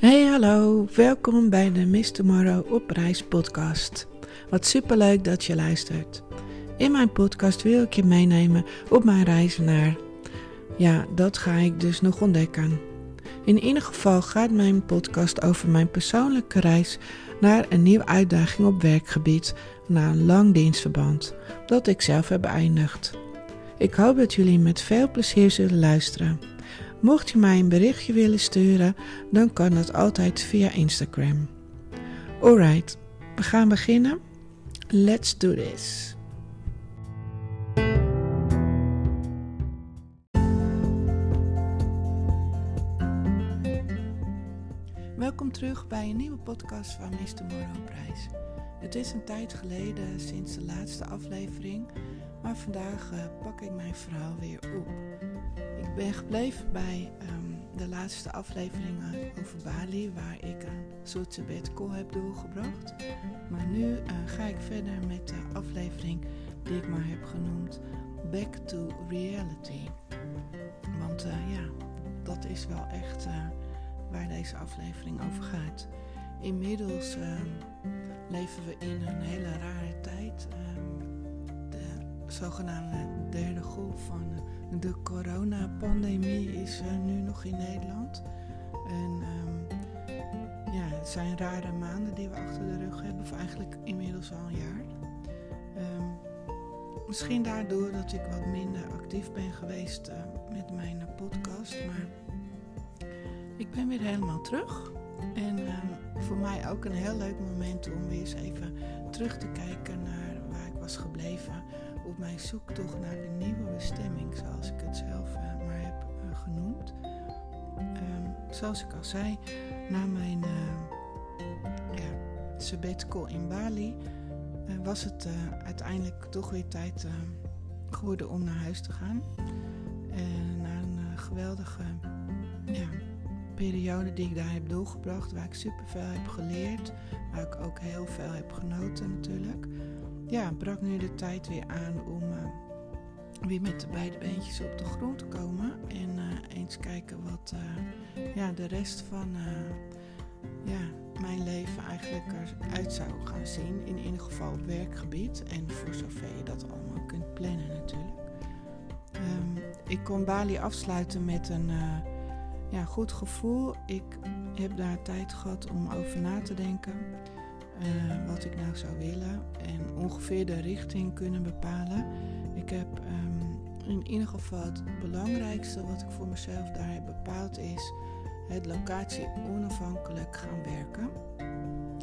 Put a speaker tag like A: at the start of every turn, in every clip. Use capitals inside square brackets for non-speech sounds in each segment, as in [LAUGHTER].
A: Hey hallo, welkom bij de Miss Tomorrow op reis podcast. Wat superleuk dat je luistert. In mijn podcast wil ik je meenemen op mijn reis naar... Ja, dat ga ik dus nog ontdekken. In ieder geval gaat mijn podcast over mijn persoonlijke reis naar een nieuwe uitdaging op werkgebied na een lang dienstverband dat ik zelf heb beëindigd. Ik hoop dat jullie met veel plezier zullen luisteren. Mocht je mij een berichtje willen sturen, dan kan dat altijd via Instagram. Alright, we gaan beginnen. Let's do this. Welkom terug bij een nieuwe podcast van Mr. Morrow Prijs. Het is een tijd geleden sinds de laatste aflevering, maar vandaag uh, pak ik mijn verhaal weer op. Ben gebleven bij um, de laatste afleveringen over Bali, waar ik een soort sabbatical heb doorgebracht. Maar nu uh, ga ik verder met de aflevering die ik maar heb genoemd Back to Reality. Want uh, ja, dat is wel echt waar deze aflevering over gaat. Inmiddels ehm, leven we in een hele rare tijd. Ehm, de zogenaamde derde golf van de coronapandemie is uh, nu nog in Nederland. En um, ja, het zijn rare maanden die we achter de rug hebben, of eigenlijk inmiddels al een jaar. misschien daardoor dat ik wat minder actief ben geweest uh, met mijn podcast, maar ik ben weer helemaal terug. En um, voor mij ook een heel leuk moment om weer eens even terug te kijken naar waar ik was gebleven op mijn zoektocht naar de nieuwe bestemming, zoals ik het zelf uh, maar heb uh, genoemd. Um, zoals ik al zei, na mijn uh, ja, sabbatical in Bali was het uiteindelijk toch weer tijd geworden om naar huis te gaan. En na een geweldige periode die ik daar heb doorgebracht, waar ik superveel heb geleerd, waar ik ook heel veel heb genoten natuurlijk. Ja, brak nu de tijd weer aan om uh, weer met de beide beentjes op de grond te komen en uh, eens kijken wat uh, ja, de rest van ja, mijn leven eigenlijk eruit zou gaan zien. In ieder geval op werkgebied en voor zover je dat allemaal kunt plannen natuurlijk. Um, ik kon Bali afsluiten met een ja, goed gevoel. Ik heb daar tijd gehad om over na te denken. Uh, wat ik nou zou willen. En ongeveer de richting kunnen bepalen. Ik heb um, in ieder geval het belangrijkste wat ik voor mezelf daar heb bepaald is het locatie onafhankelijk gaan werken.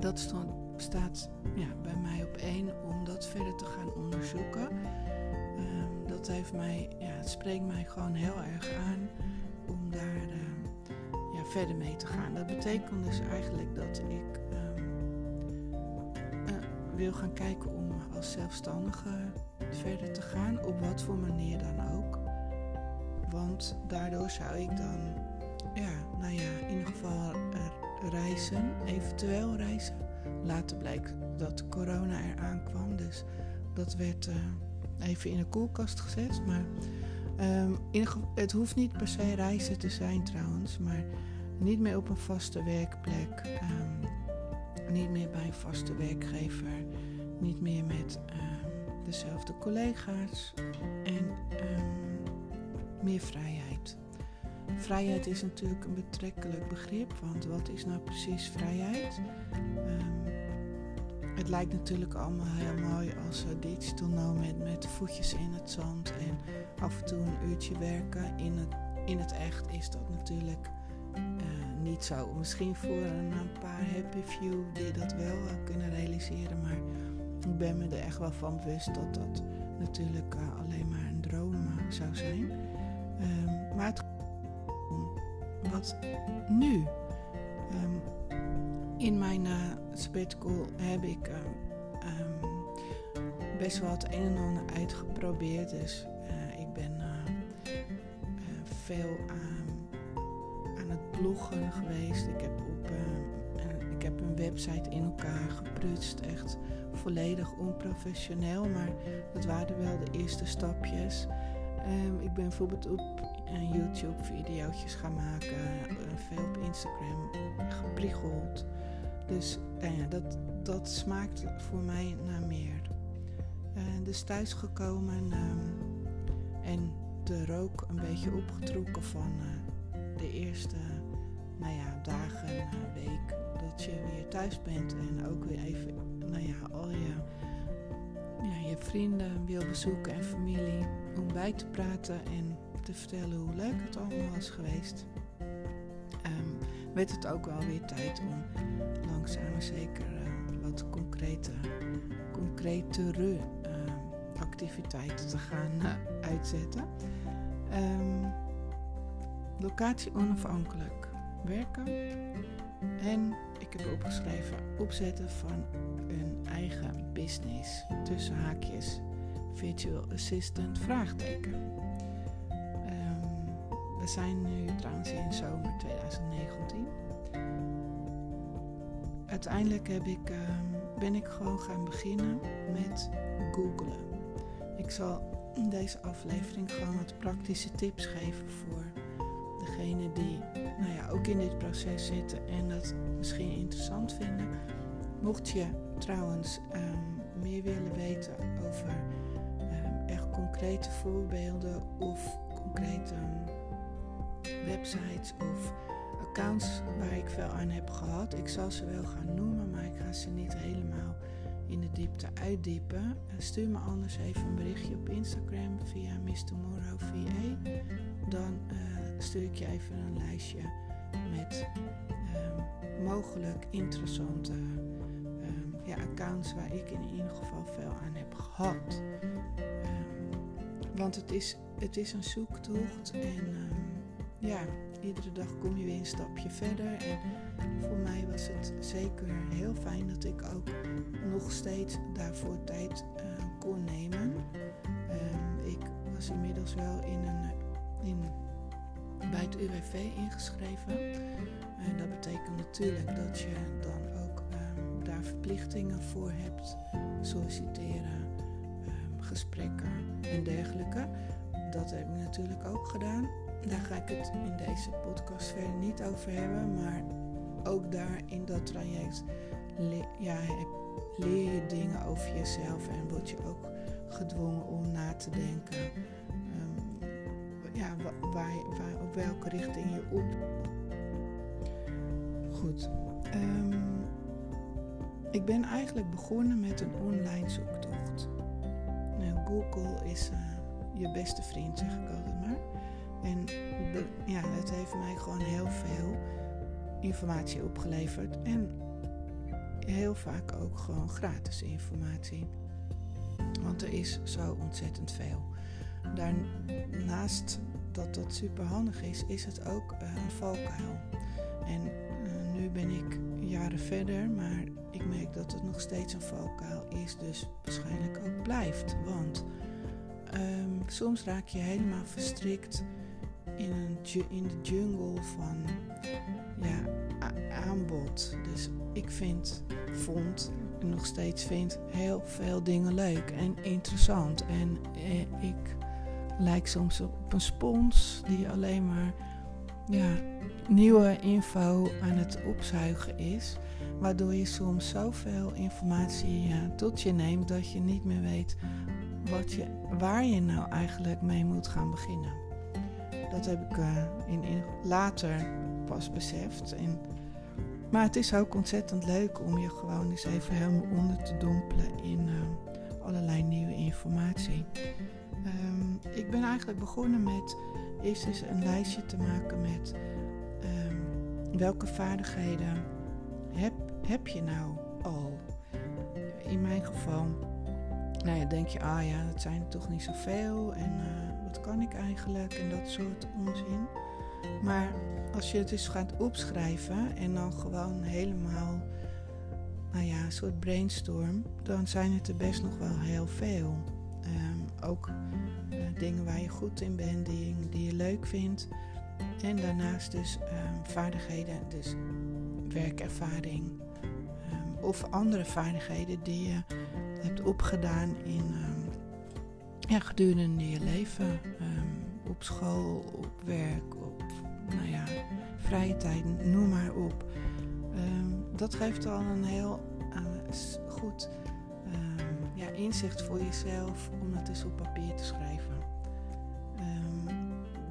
A: Dat stond, staat ja, bij mij op één om dat verder te gaan onderzoeken. Um, dat heeft mij, ja, het spreekt mij gewoon heel erg aan om daar uh, ja, verder mee te gaan. Dat betekent dus eigenlijk dat ik wil gaan kijken om als zelfstandige verder te gaan, op wat voor manier dan ook. Want daardoor zou ik dan, ja, nou ja, in ieder geval reizen, eventueel reizen. Later blijkt dat corona eraan kwam, dus dat werd uh, even in de koelkast gezet. Maar Um, het hoeft niet per se reizen te zijn trouwens, maar niet meer op een vaste werkplek, um, niet meer bij een vaste werkgever, niet meer met um, dezelfde collega's en meer vrijheid. Vrijheid is natuurlijk een betrekkelijk begrip, want wat is nou precies vrijheid? Het lijkt natuurlijk allemaal heel mooi als uh, digital nomad met voetjes in het zand en af en toe een uurtje werken. In het, in het echt is dat natuurlijk uh, niet zo. Misschien voor een, paar happy few die dat wel uh, kunnen realiseren, maar ik ben me er echt wel van bewust dat dat natuurlijk alleen maar een droom zou zijn. Um, maar het wat nu? Um, in mijn uh, sabbatical heb ik um, best wel het een en ander uitgeprobeerd. Dus ik ben veel aan, bloggen geweest. Ik heb, op, ik heb een website in elkaar geprutst. Echt volledig onprofessioneel. Maar dat waren wel de eerste stapjes. Ehm, ik ben bijvoorbeeld op uh, YouTube video's gaan maken, veel op Instagram gepriegeld. Dus dat, dat smaakt voor mij naar meer. dus thuisgekomen um, en de rook een beetje opgetrokken van de eerste nou ja, dagen, week dat je weer thuis bent en ook weer even nou ja, al je, ja, je vrienden wil bezoeken en familie om bij te praten en te vertellen hoe leuk het allemaal was geweest. Um, werd het ook wel weer tijd om langzaam maar zeker uh, wat concrete, concretere uh, activiteiten te gaan uh, uitzetten. Um, locatie onafhankelijk werken en ik heb opgeschreven opzetten van een eigen business. Tussen haakjes virtual assistant vraagteken. Um, we zijn nu trouwens in zomer 2019. Uiteindelijk heb ik, um, ben ik gewoon gaan beginnen met googlen. Ik zal in deze aflevering gewoon wat praktische tips geven voor degene die nou ja, ook in dit proces zitten en dat misschien interessant vinden. Mocht je trouwens um, meer willen weten over um, echt concrete voorbeelden of concrete um, websites of accounts waar ik veel aan heb gehad, ik zal ze wel gaan noemen, maar ik ga ze niet helemaal in de diepte uitdiepen. Uh, stuur me anders even een berichtje op Instagram via VA. Dan uh, stuur ik je even een lijstje met um, mogelijk interessante um, ja, accounts waar ik in ieder geval veel aan heb gehad. Um, want het is, het is een zoektocht en ja, iedere dag kom je weer een stapje verder. En voor mij was het zeker heel fijn dat ik ook nog steeds daarvoor tijd uh, kon nemen. ik was inmiddels wel in een bij het UWV ingeschreven. En dat betekent natuurlijk dat je dan ook um, daar verplichtingen voor hebt, solliciteren, um, gesprekken en dergelijke. Dat heb ik natuurlijk ook gedaan. Daar ga ik het in deze podcast verder niet over hebben, maar ook daar in dat traject ja, leer je dingen over jezelf en word je ook gedwongen om na te denken ja, waar, waar, op welke richting je op. Goed. Um, ik ben eigenlijk begonnen met een online zoektocht. Nou, Google is uh, je beste vriend, zeg ik altijd maar. En de, ja, het heeft mij gewoon heel veel informatie opgeleverd. En heel vaak ook gewoon gratis informatie. Want er is zo ontzettend veel. Daarnaast dat dat super handig is, is het ook uh, een valkuil. En uh, nu ben ik jaren verder, maar ik merk dat het nog steeds een valkuil is, dus waarschijnlijk ook blijft. Want um, soms raak je helemaal verstrikt in, in de jungle van ja, aanbod. Dus ik vind, vond en nog steeds vind heel veel dingen leuk en interessant. En eh, ik lijkt soms op een spons die alleen maar ja, nieuwe info aan het opzuigen is. Waardoor je soms zoveel informatie ja, tot je neemt dat je niet meer weet wat je, waar je nou eigenlijk mee moet gaan beginnen. Dat heb ik uh, in, later pas beseft. En, maar het is ook ontzettend leuk om je gewoon eens even helemaal onder te dompelen in uh, allerlei nieuwe informatie. Um, ik ben eigenlijk begonnen met eerst eens een lijstje te maken met um, welke vaardigheden heb, heb je nou al. In mijn geval, nou ja, denk je, ah ja, dat zijn er toch niet zoveel en uh, wat kan ik eigenlijk en dat soort onzin. Maar als je het dus gaat opschrijven en dan gewoon helemaal, nou ja, een soort brainstorm, dan zijn het er best nog wel heel veel. Um, ook uh, dingen waar je goed in bent, die, je leuk vindt. En daarnaast dus um, vaardigheden, dus werkervaring um, of andere vaardigheden die je hebt opgedaan in ja, gedurende je leven. op school, op werk, op nou ja, vrije tijd, noem maar op. Ehm, dat geeft al een heel uh, goed ehm, ja, inzicht voor jezelf om het eens op papier te schrijven. Ehm,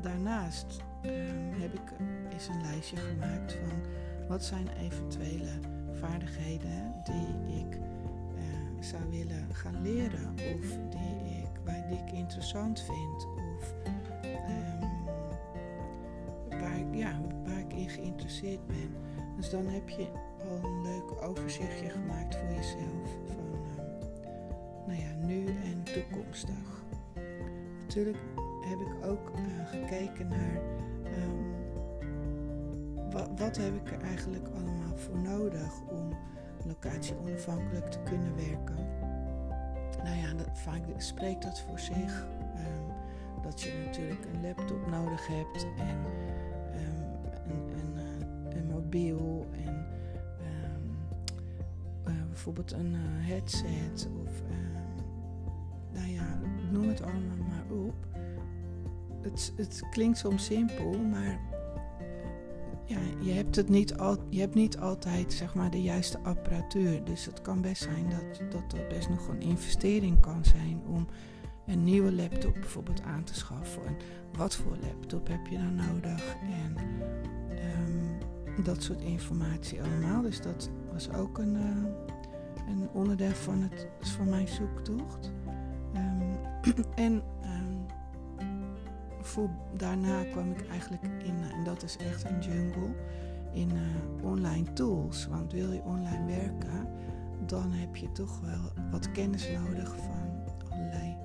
A: daarnaast heb ik eens een lijstje gemaakt van wat zijn eventuele vaardigheden die ik uh, zou willen gaan leren of die ik, waar, die ik interessant vind of waar, ik, ja, waar ik in geïnteresseerd ben. Dus dan heb je al een leuk overzichtje gemaakt voor jezelf nu en toekomstig. Natuurlijk heb ik ook uh, gekeken naar um, wat, wat heb ik er eigenlijk allemaal voor nodig om locatie onafhankelijk te kunnen werken. Nou ja, dat, vaak spreekt dat voor zich. Um, dat je natuurlijk een laptop nodig hebt en mobiel en uh, bijvoorbeeld een headset of het allemaal maar op. Het, het klinkt soms simpel, maar ja, je hebt het niet je hebt niet altijd zeg maar de juiste apparatuur. Dus het kan best zijn dat, dat dat best nog een investering kan zijn om een nieuwe laptop bijvoorbeeld aan te schaffen. En wat voor laptop heb je dan nodig? En dat soort informatie allemaal. Dus dat was ook een, uh, een onderdeel van, het, van mijn zoektocht. [CLEARS THROAT] En um, voor, daarna kwam ik eigenlijk in, en dat is echt een jungle, in uh, online tools. Want wil je online werken, dan heb je toch wel wat kennis nodig van allerlei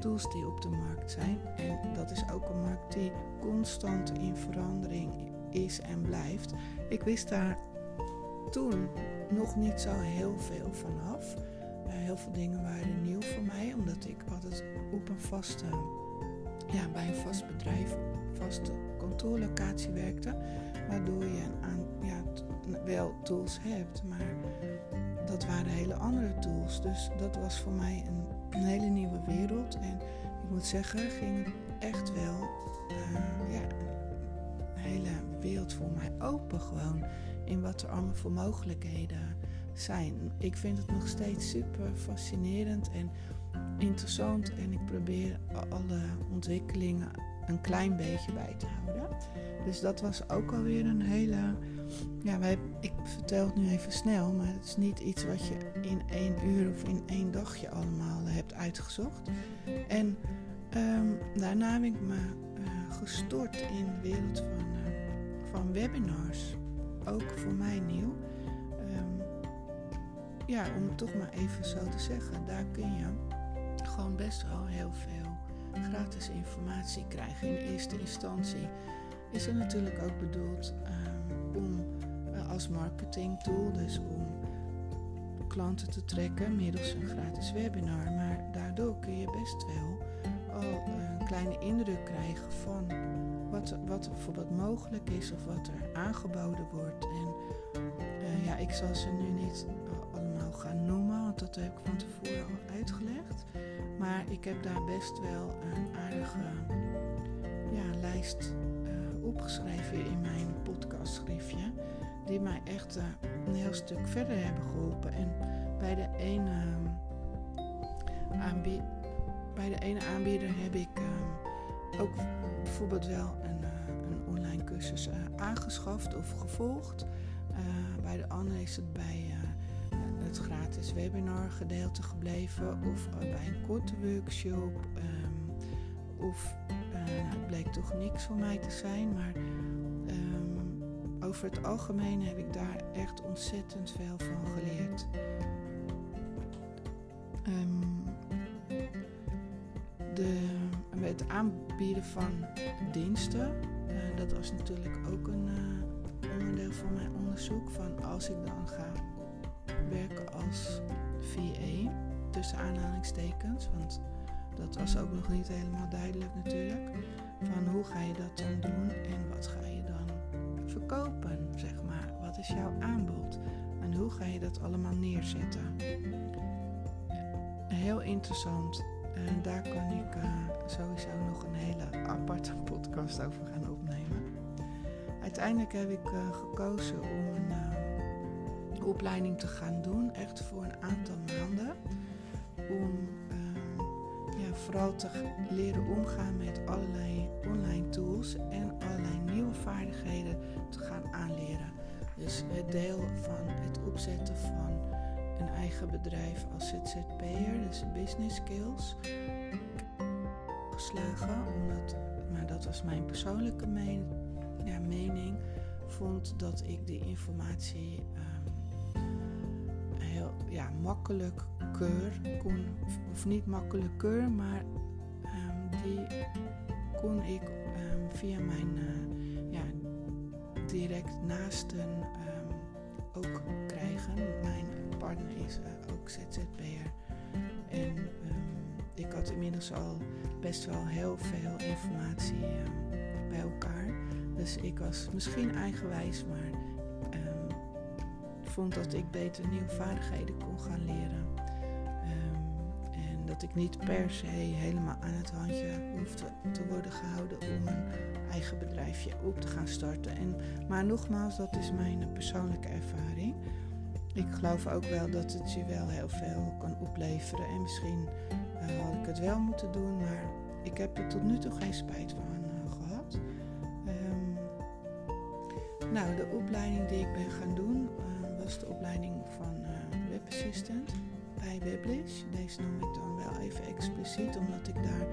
A: tools die op de markt zijn. En dat is ook een markt die constant in verandering is en blijft. Ik wist daar toen nog niet zo heel veel vanaf. Uh, heel veel dingen waren nieuw voor mij, omdat ik altijd op een vaste, ja, bij een vast bedrijf, vaste kantoorlocatie werkte. Waardoor je ja, wel tools hebt, maar dat waren hele andere tools. Dus dat was voor mij een, een hele nieuwe wereld. En ik moet zeggen, ging echt wel uh, ja, hele wereld voor mij open gewoon. In wat er allemaal voor mogelijkheden zijn. Ik vind het nog steeds super fascinerend en interessant. En ik probeer alle ontwikkelingen een klein beetje bij te houden. Dus dat was ook alweer een hele. Ja, wij, ik vertel het nu even snel, maar het is niet iets wat je in één uur of in één dagje allemaal hebt uitgezocht. En um, daarna heb ik me uh, gestort in de wereld van van webinars. Ook voor mij nieuw. Um, ja, om het toch maar even zo te zeggen, daar kun je gewoon best wel heel veel gratis informatie krijgen. In eerste instantie is het natuurlijk ook bedoeld um, om uh, als marketing tool, dus om klanten te trekken middels een gratis webinar. Maar daardoor kun je best wel al een kleine indruk krijgen van wat, wat bijvoorbeeld mogelijk is of wat er aangeboden wordt. En uh, ja, ik zal ze nu niet allemaal gaan noemen, want dat heb ik van tevoren al. Maar ik heb daar best wel een aardige ja, lijst uh, opgeschreven in mijn podcastschriftje. Die mij echt uh, een heel stuk verder hebben geholpen. En bij de ene, aanbieder, bij de ene aanbieder heb ik ook bijvoorbeeld wel een, uh, een online cursus aangeschaft of gevolgd. Bij de andere is het bij gratis webinar gedeelte gebleven of bij een korte workshop. Um, of nou, het bleek toch niks voor mij te zijn, maar um, over het algemeen heb ik daar echt ontzettend veel van geleerd. Um, de het aanbieden van diensten. Uh, dat was natuurlijk ook een uh, onderdeel van mijn onderzoek. Van als ik dan ga als VA, tussen aanhalingstekens. Want dat was ook nog niet helemaal duidelijk natuurlijk. Van hoe ga je dat dan doen en wat ga je dan verkopen, zeg maar. Wat is jouw aanbod en hoe ga je dat allemaal neerzetten? Heel interessant En daar kan ik sowieso nog een hele aparte [LAUGHS] podcast over gaan opnemen. Uiteindelijk heb ik gekozen om een opleiding te gaan doen, echt voor een aantal maanden. Om vooral te leren omgaan met allerlei online tools en allerlei nieuwe vaardigheden te gaan aanleren. Dus het deel van het opzetten van een eigen bedrijf als ZZP'er, dus business skills, geslagen, omdat, maar dat was mijn persoonlijke ja, mening, vond dat ik die informatie heel ja, makkelijk keur kon, of niet makkelijker, maar um, die kon ik um, via mijn uh, ja, direct naasten um, ook krijgen. Mijn partner is uh, ook ZZP'er en ik had inmiddels al best wel heel veel informatie bij elkaar. Dus ik was misschien eigenwijs, maar vond dat ik beter nieuwe vaardigheden kon gaan leren dat ik niet per se helemaal aan het handje hoefde te worden gehouden om een eigen bedrijfje op te gaan starten. En, maar nogmaals, dat is mijn persoonlijke ervaring. Ik geloof ook wel dat het je wel heel veel kan opleveren. En misschien uh, had ik het wel moeten doen, maar ik heb er tot nu toe geen spijt van uh, gehad. Um, nou, de opleiding die ik ben gaan doen bij Weblish. Deze noem ik dan wel even expliciet, omdat ik daar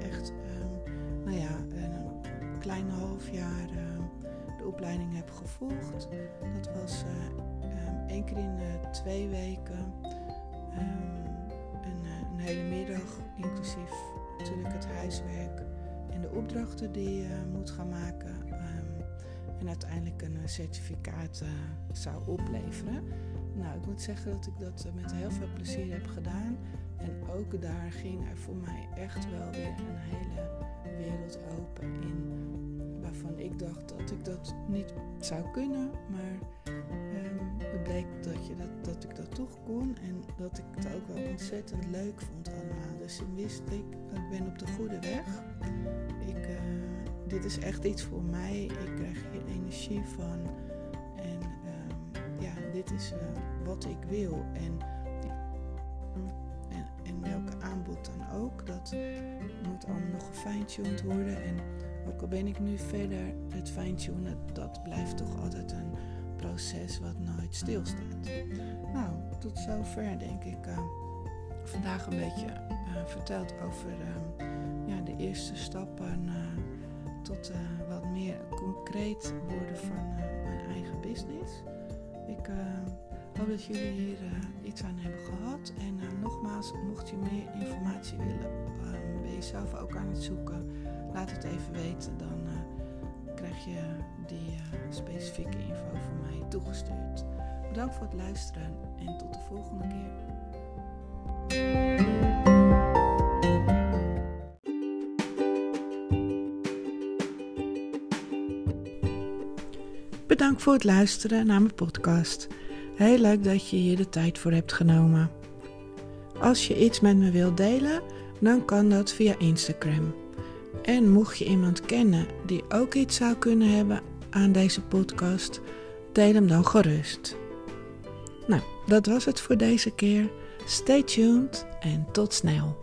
A: echt, um, nou ja, een klein half jaar uh, de opleiding heb gevolgd. Dat was uh, één keer in uh, twee weken, een, een, hele middag, inclusief natuurlijk het huiswerk en de opdrachten die je moet gaan maken. en uiteindelijk een certificaat zou opleveren. Nou, ik moet zeggen dat ik dat met heel veel plezier heb gedaan. En ook daar ging er voor mij echt wel weer een hele wereld open in. Waarvan ik dacht dat ik dat niet zou kunnen. Maar um, het bleek dat, je dat, dat ik dat toch kon. En dat ik het ook wel ontzettend leuk vond allemaal. Dus toen wist ik, ik ben op de goede weg. Ik, uh, dit is echt iets voor mij. Ik krijg hier energie van is uh, wat ik wil. En, en, en welke aanbod dan ook. Dat moet allemaal nog gefine-tuned worden. En ook al ben ik nu verder het fine-tunen, dat blijft toch altijd een proces wat nooit stilstaat. Nou, tot zover denk ik. Uh, vandaag een beetje uh, verteld over ja, de eerste stappen tot wat meer concreet worden van mijn eigen business. Ik uh, hoop dat jullie hier uh, iets aan hebben gehad. En uh, nogmaals, mocht je meer informatie willen, um, ben je zelf ook aan het zoeken, laat het even weten. Dan krijg je die specifieke info van mij toegestuurd. Bedankt voor het luisteren en tot de volgende keer. Bedankt voor het luisteren naar mijn podcast. Heel leuk dat je hier de tijd voor hebt genomen. Als je iets met me wilt delen, dan kan dat via Instagram. En mocht je iemand kennen die ook iets zou kunnen hebben aan deze podcast, deel hem dan gerust. Nou, dat was het voor deze keer. Stay tuned en tot snel.